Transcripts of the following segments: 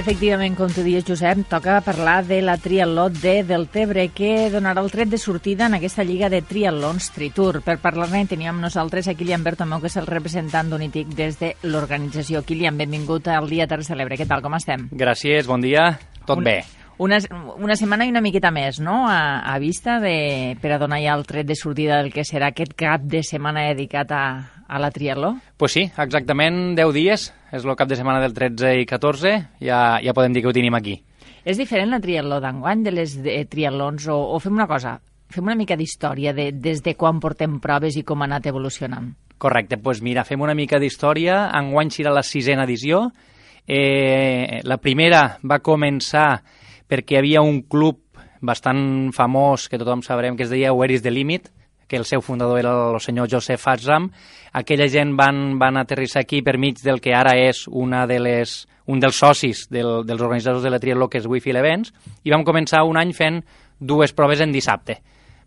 Efectivament, com tu dius, Josep, toca parlar de la triatló de Deltebre, que donarà el tret de sortida en aquesta lliga de triatlons Tritur. Per parlar-ne teníem nosaltres a Kilian Bertomeu, que és el representant d'Unitic des de l'organització. Kilian, benvingut al Dia Terra Celebre. Què tal, com estem? Gràcies, bon dia. Tot Un- bé. Una, una setmana i una miqueta més, no?, a, a vista de, per a donar ja el tret de sortida del que serà aquest cap de setmana dedicat a, a la triatló. Pues sí, exactament 10 dies, és el cap de setmana del 13 i 14, ja, ja podem dir que ho tenim aquí. És diferent la triatló d'enguany de les de triatlons o, o fem una cosa, fem una mica d'història de, des de quan portem proves i com ha anat evolucionant. Correcte, doncs mira, fem una mica d'història. Enguany serà la sisena edició. Eh, la primera va començar perquè hi havia un club bastant famós, que tothom sabrem, que es deia Where is the Limit, que el seu fundador era el senyor Joseph Azram. Aquella gent van, van aterrissar aquí per mig del que ara és una de les, un dels socis del, dels organitzadors de la triatló, que és Wi-Fi Events, i vam començar un any fent dues proves en dissabte.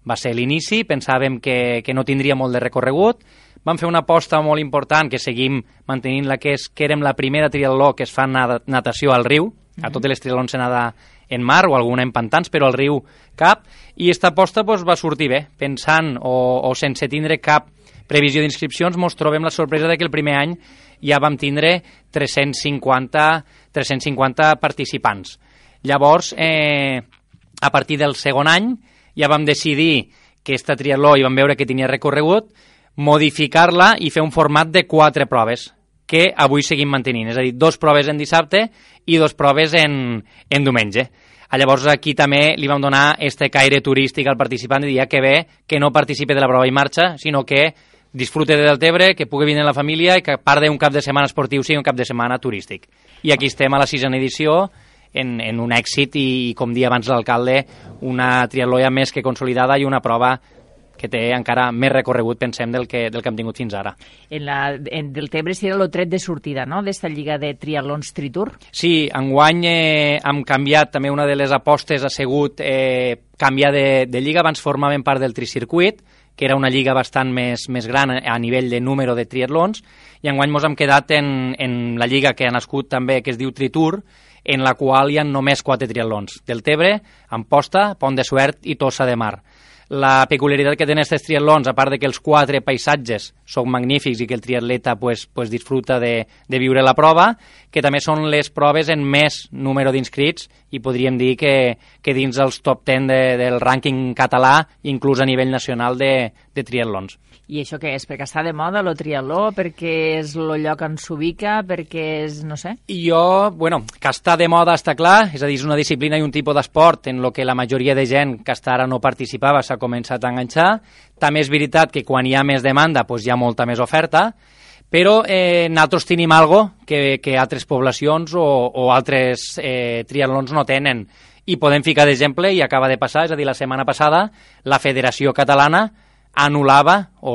Va ser l'inici, pensàvem que, que no tindria molt de recorregut, vam fer una aposta molt important que seguim mantenint la que és que érem la primera triatló que es fa natació al riu, a totes les triatlons se nada en mar o alguna en pantans, però al riu cap, i aquesta aposta doncs, va sortir bé, pensant o, o sense tindre cap previsió d'inscripcions, ens trobem la sorpresa de que el primer any ja vam tindre 350, 350 participants. Llavors, eh, a partir del segon any, ja vam decidir que esta triatló i vam veure que tenia recorregut, modificar-la i fer un format de quatre proves, que avui seguim mantenint. És a dir, dos proves en dissabte i dos proves en, en diumenge. Ah, Llavors aquí també li vam donar este caire turístic al participant dir "Ah, que bé que no participe de la prova i marxa, sinó que disfrute de Deltebre, que pugui venir la família i que a part d'un cap de setmana esportiu sigui un cap de setmana turístic. I aquí estem a la sisena edició en, en un èxit i, com dia abans l'alcalde, una triatló ja més que consolidada i una prova que té encara més recorregut, pensem, del que, del que hem tingut fins ara. En la, en Deltebre serà el tret de sortida, no?, d'esta lliga de triatlons Tritur. Sí, enguany eh, hem canviat, també una de les apostes ha sigut eh, canviar de, de lliga, abans formaven part del tricircuit, que era una lliga bastant més, més gran a nivell de número de triatlons, i enguany ens hem quedat en, en la lliga que ha nascut també, que es diu Tritur, en la qual hi ha només quatre triatlons, del Tebre, Amposta, Pont de Suert i Tossa de Mar. La peculiaritat que tenen aquests triatlons, a part de que els quatre paisatges són magnífics i que el triatleta pues, pues disfruta de, de viure la prova, que també són les proves en més número d'inscrits i podríem dir que, que dins dels top 10 de, del rànquing català, inclús a nivell nacional de, de triatlons. I això què és? Perquè està de moda, lo triatló, perquè és el lloc on s'ubica, perquè és, no sé... I jo, bueno, que està de moda està clar, és a dir, és una disciplina i un tipus d'esport en lo que la majoria de gent que hasta ara no participava s'ha començat a enganxar. També és veritat que quan hi ha més demanda doncs hi ha molta més oferta, però eh, nosaltres tenim algo que, que altres poblacions o, o altres eh, triatlons no tenen. I podem ficar d'exemple, i acaba de passar, és a dir, la setmana passada, la Federació Catalana anul·lava, o,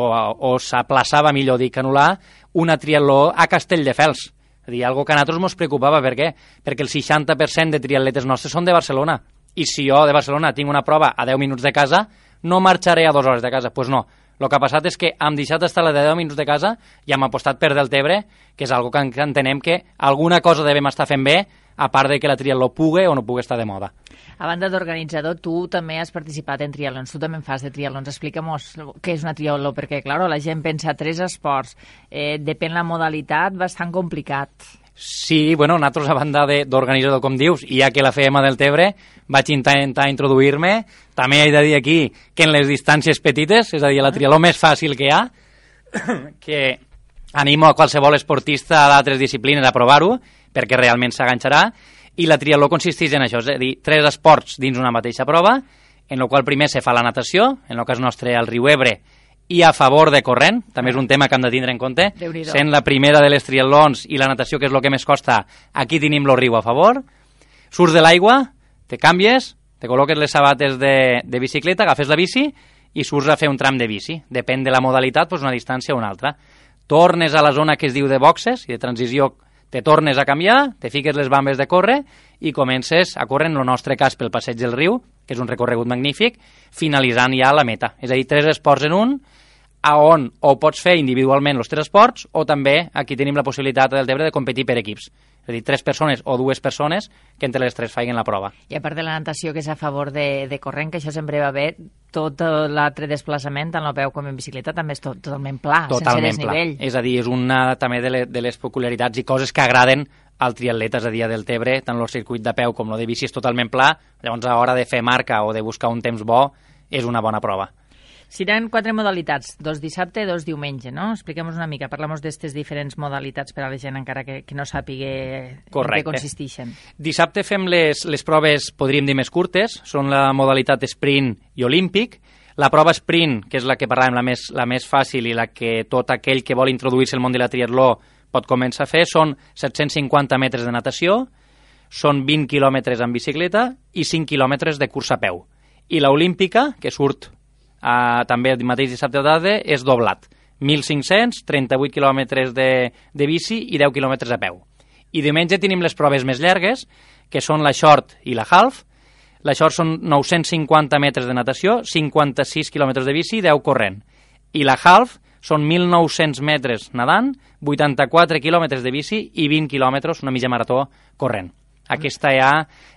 o s'aplaçava, millor dir que anul·lar, una triatló a Castelldefels. És a dir, algo que a nosaltres ens preocupava. Per què? Perquè el 60% de triatletes nostres són de Barcelona. I si jo de Barcelona tinc una prova a 10 minuts de casa, no marxaré a dues hores de casa. Doncs pues no. El que ha passat és que hem deixat estar la de 10 minuts de casa i hem apostat per Deltebre, que és algo que en- que entenem que alguna cosa devem estar fent bé, a part de que la triatló pugui o no pugui estar de moda. A banda d'organitzador, tu també has participat en triatlons, tu també en fas de triatlons. Explica'm-nos què és una triatló, perquè, clar, la gent pensa tres esports, eh, depèn la modalitat, bastant complicat. Sí, bueno, nosaltres a banda d'organitzador, com dius, i ja que la fèiem a Deltebre, vaig intentar introduir-me. També he de dir aquí que en les distàncies petites, és a dir, la triatló més fàcil que hi ha, que animo a qualsevol esportista d'altres disciplines a provar-ho, perquè realment s'aganxarà, i la triatló consisteix en això, és a dir, tres esports dins una mateixa prova, en el qual primer se fa la natació, en el cas nostre al riu Ebre, i a favor de corrent, també és un tema que hem de tindre en compte, sent la primera de les triatlons i la natació, que és el que més costa, aquí tenim el riu a favor, surts de l'aigua, te canvies, te col·loques les sabates de, de bicicleta, agafes la bici i surts a fer un tram de bici. Depèn de la modalitat, doncs una distància o una altra. Tornes a la zona que es diu de boxes i de transició te tornes a canviar, te fiques les bambes de córrer i comences a córrer, en el nostre cas, pel passeig del riu, que és un recorregut magnífic, finalitzant ja la meta. És a dir, tres esports en un, a on o pots fer individualment els tres esports o també aquí tenim la possibilitat del Tebre de competir per equips. És És a dir, tres persones o dues persones que entre les tres faiguen la prova. I a part de la natació, que és a favor de, de corrent, que això sempre va bé, tot l'altre desplaçament, tant a peu com en bicicleta, també és tot, totalment pla, totalment sense desnivell. Pla. És a dir, és una també de, le, de les peculiaritats i coses que agraden al triatletes a dia del Tebre, tant el circuit de peu com el de bici és totalment pla, llavors a l'hora de fer marca o de buscar un temps bo és una bona prova. Seran quatre modalitats, dos dissabte, dos diumenge, no? Expliquem una mica, parlem d'aquestes diferents modalitats per a la gent encara que, que no sàpiga Correcte. en què consisteixen. Dissabte fem les, les proves, podríem dir, més curtes, són la modalitat sprint i olímpic, la prova sprint, que és la que parlàvem, la més, la més fàcil i la que tot aquell que vol introduir-se al món de la triatló pot començar a fer, són 750 metres de natació, són 20 quilòmetres en bicicleta i 5 quilòmetres de cursa a peu. I la olímpica, que surt eh, també el mateix dissabte de tarda, és doblat. 1.500, 38 quilòmetres de, de bici i 10 quilòmetres a peu. I diumenge tenim les proves més llargues, que són la short i la half. La short són 950 metres de natació, 56 quilòmetres de bici i 10 corrent. I la half són 1.900 metres nedant, 84 quilòmetres de bici i 20 quilòmetres, una mitja marató, corrent. Aquesta ja,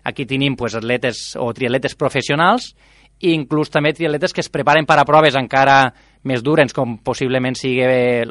aquí tenim pues, atletes o triatletes professionals i inclús també triatletes que es preparen per a proves encara més dures, com possiblement sigui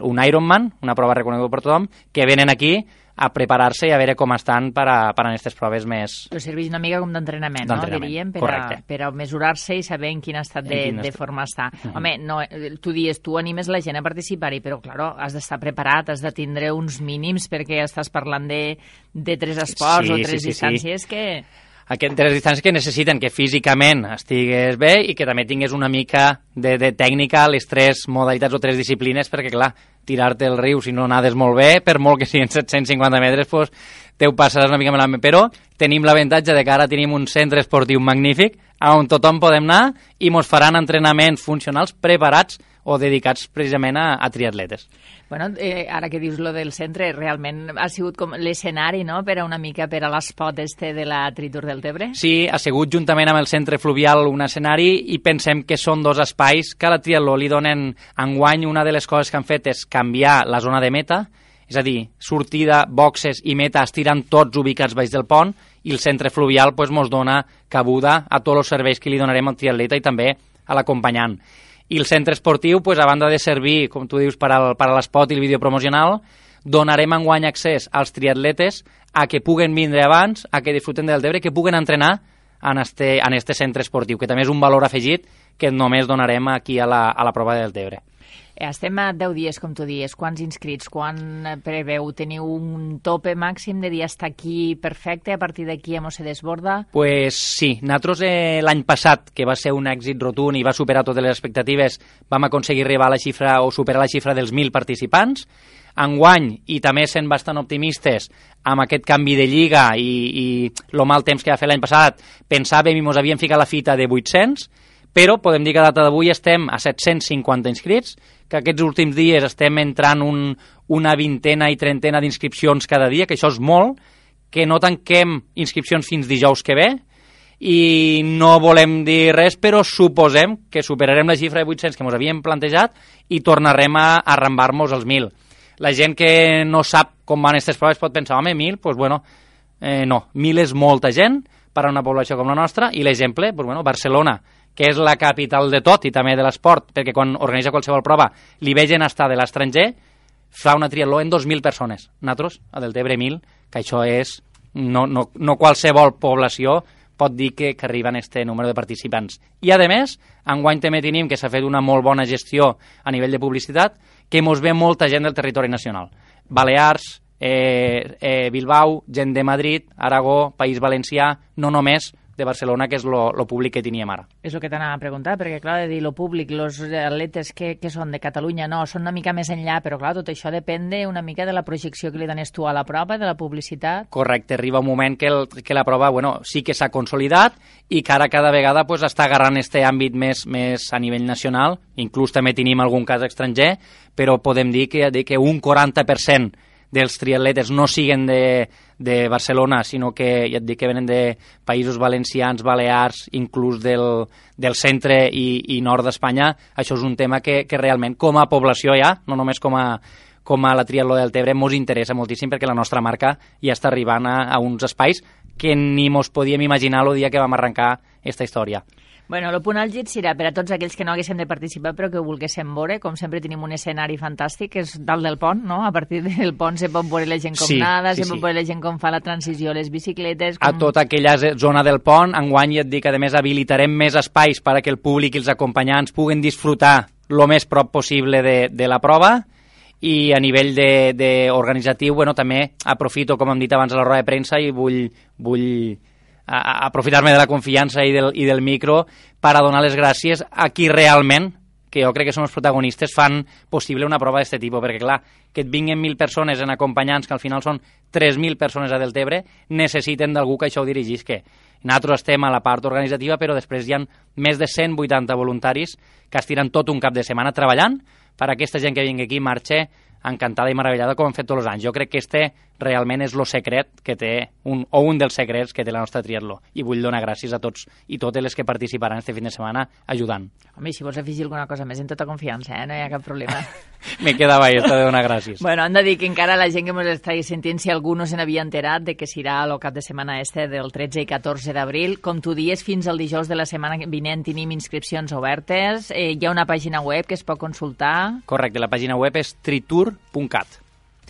un Ironman, una prova reconeguda per tothom, que venen aquí a preparar-se i a veure com estan per a, per a aquestes proves més... Però serveix una mica com d'entrenament, no? Diríem, per a, per a mesurar-se i saber en quin estat de, quin de forma està. Uh -huh. Home, no, tu dius, tu animes la gent a participar-hi, però, claro, has d'estar preparat, has de tindre uns mínims perquè estàs parlant de, de tres esports sí, o tres sí, sí, distàncies sí. que aquestes distàncies que necessiten que físicament estigués bé i que també tingués una mica de, de tècnica a les tres modalitats o tres disciplines, perquè, clar, tirar-te el riu si no nades molt bé, per molt que siguin 750 metres, pues, te ho passaràs una mica malament. Però tenim l'avantatge de que ara tenim un centre esportiu magnífic on tothom podem anar i mos faran entrenaments funcionals preparats o dedicats precisament a, a triatletes. Bueno, eh, ara que dius lo del centre, realment ha sigut com l'escenari, no?, per a una mica per a l'espot este de la Tritur del Tebre? Sí, ha sigut juntament amb el centre fluvial un escenari i pensem que són dos espais que a la triatló li donen enguany una de les coses que han fet és canviar la zona de meta, és a dir, sortida, boxes i meta estiran tots ubicats baix del pont i el centre fluvial pues, mos dona cabuda a tots els serveis que li donarem al triatleta i també a l'acompanyant i el centre esportiu, pues, a banda de servir, com tu dius, per, al, per a l'espot i el vídeo promocional, donarem enguany accés als triatletes a que puguen vindre abans, a que disfruten del Debre, que puguen entrenar en este, en este centre esportiu, que també és un valor afegit que només donarem aquí a la, a la prova del Debre. Estem a 10 dies, com tu dius. Quants inscrits? Quan preveu? Teniu un tope màxim de dir estar aquí perfecte, a partir d'aquí hemos se desborda? Pues sí. Nosaltres eh, l'any passat, que va ser un èxit rotund i va superar totes les expectatives, vam aconseguir arribar a la xifra o superar la xifra dels 1.000 participants. Enguany, i també sent bastant optimistes, amb aquest canvi de lliga i, i el mal temps que va fer l'any passat, pensàvem i ens havíem ficat la fita de 800, però podem dir que a data d'avui estem a 750 inscrits, que aquests últims dies estem entrant un, una vintena i trentena d'inscripcions cada dia, que això és molt, que no tanquem inscripcions fins dijous que ve, i no volem dir res, però suposem que superarem la xifra de 800 que ens havíem plantejat i tornarem a arrambar-nos els 1.000. La gent que no sap com van aquestes proves pot pensar, home, 1.000, doncs bueno, eh, no, 1.000 és molta gent per a una població com la nostra, i l'exemple, doncs bueno, Barcelona, que és la capital de tot i també de l'esport, perquè quan organitza qualsevol prova li vegen estar de l'estranger, fa una triatló en 2.000 persones. Nosaltres, a Deltebre 1.000, que això és... No, no, no qualsevol població pot dir que, que arriben aquest número de participants. I, a més, enguany també tenim que s'ha fet una molt bona gestió a nivell de publicitat, que mos ve molta gent del territori nacional. Balears, eh, eh, Bilbao, gent de Madrid, Aragó, País Valencià, no només de Barcelona, que és lo, lo públic que teníem ara. És el que t'anava a preguntar, perquè, clar, de dir lo públic, els atletes que, que són de Catalunya, no, són una mica més enllà, però, clar, tot això depèn de una mica de la projecció que li dones tu a la prova, de la publicitat. Correcte, arriba un moment que, el, que la prova, bueno, sí que s'ha consolidat i que ara cada vegada pues, està agarrant este àmbit més, més a nivell nacional, inclús també tenim algun cas estranger, però podem dir que, que un 40% dels triatletes no siguen de, de Barcelona, sinó que ja et dic que venen de països valencians, balears, inclús del, del centre i, i nord d'Espanya, això és un tema que, que realment com a població ja, no només com a, com a la Triatló del Tebre mos interessa moltíssim perquè la nostra marca ja està arribant a, a uns espais que ni mos podíem imaginar el dia que vam arrencar aquesta història. Bueno, el punt àlgid serà per a tots aquells que no haguéssim de participar però que ho volguéssim veure. Com sempre tenim un escenari fantàstic, que és dalt del pont, no? A partir del pont se pot veure la gent com Sí, nada, sí, se pot sí. veure la gent com fa la transició les bicicletes... Com... a tota aquella zona del pont. Enguany ja et dic, a més, habilitarem més espais perquè el públic i els acompanyants puguen disfrutar el més prop possible de, de la prova i a nivell de, de organitzatiu, bueno, també aprofito, com hem dit abans, a la roda de premsa i vull, vull aprofitar-me de la confiança i del, i del micro per a donar les gràcies a qui realment que jo crec que són els protagonistes, fan possible una prova d'aquest tipus, perquè clar, que et vinguen 1.000 persones en acompanyants, que al final són 3.000 persones a Deltebre, necessiten d'algú que això ho dirigisca. Nosaltres estem a la part organitzativa, però després hi ha més de 180 voluntaris que estiren tot un cap de setmana treballant per a aquesta gent que vingui aquí marxa encantada i meravellada com hem fet tots els anys. Jo crec que este realment és el secret que té, un, o un dels secrets que té la nostra triatló. I vull donar gràcies a tots i totes les que participaran este fin de setmana ajudant. Home, si vols afegir alguna cosa més, en tota confiança, eh? No hi ha cap problema. Me quedava ahí, esto de donar gràcies. Bueno, hem de dir que encara la gent que ens està sentint, si algú no se n'havia enterat de que serà el cap de setmana este del 13 i 14 d'abril, com tu dies, fins al dijous de la setmana vinent tenim inscripcions obertes, eh, hi ha una pàgina web que es pot consultar, Correcte, la pàgina web és tritur.cat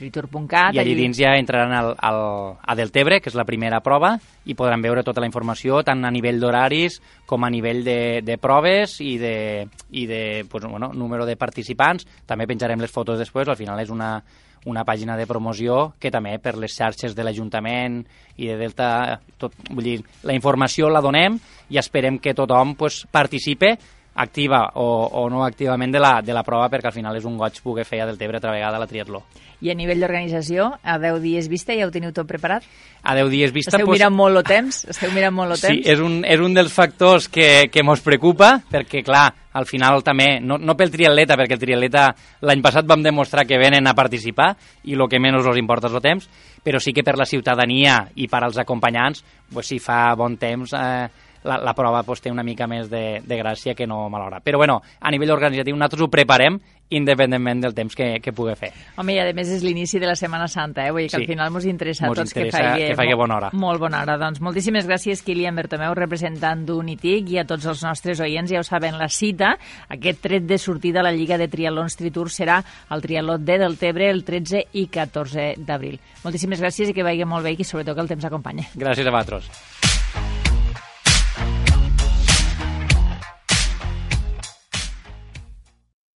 tritur.cat, i allí dins ja entraran al, al, a Deltebre, que és la primera prova, i podran veure tota la informació, tant a nivell d'horaris com a nivell de, de proves i de, i de pues, bueno, número de participants. També penjarem les fotos després, al final és una, una pàgina de promoció que també per les xarxes de l'Ajuntament i de Delta, tot, vull dir, la informació la donem i esperem que tothom pues, participe activa o, o no activament de la, de la prova perquè al final és un goig poder fer a Deltebre altra vegada la triatló. I a nivell d'organització, a 10 dies vista, ja ho teniu tot preparat? A 10 dies vista... Esteu pues, mirant molt el temps? Esteu mirant molt el Sí, temps? és un, és un dels factors que, que mos preocupa, perquè, clar, al final també, no, no pel triatleta, perquè el triatleta l'any passat vam demostrar que venen a participar i el que menys els importa és el temps, però sí que per la ciutadania i per als acompanyants, pues, si fa bon temps, eh, la, la prova pues, té una mica més de, de gràcia que no malhora. Però bueno, a nivell organitzatiu nosaltres ho preparem independentment del temps que, que pugui fer. Home, i a més és l'inici de la Setmana Santa, eh? Vull dir que Sí. al final mos interessa a tots interessa que faci, que faci bona hora. Molt bona hora. Doncs moltíssimes gràcies, Kilian Bertomeu, representant d'Unitic, i a tots els nostres oients, ja ho saben, la cita, aquest tret de sortida a la Lliga de Triatlons Tritur serà el Triatló de Deltebre el 13 i 14 d'abril. Moltíssimes gràcies i que vagi molt bé i que sobretot que el temps acompanya. Gràcies a vosaltres.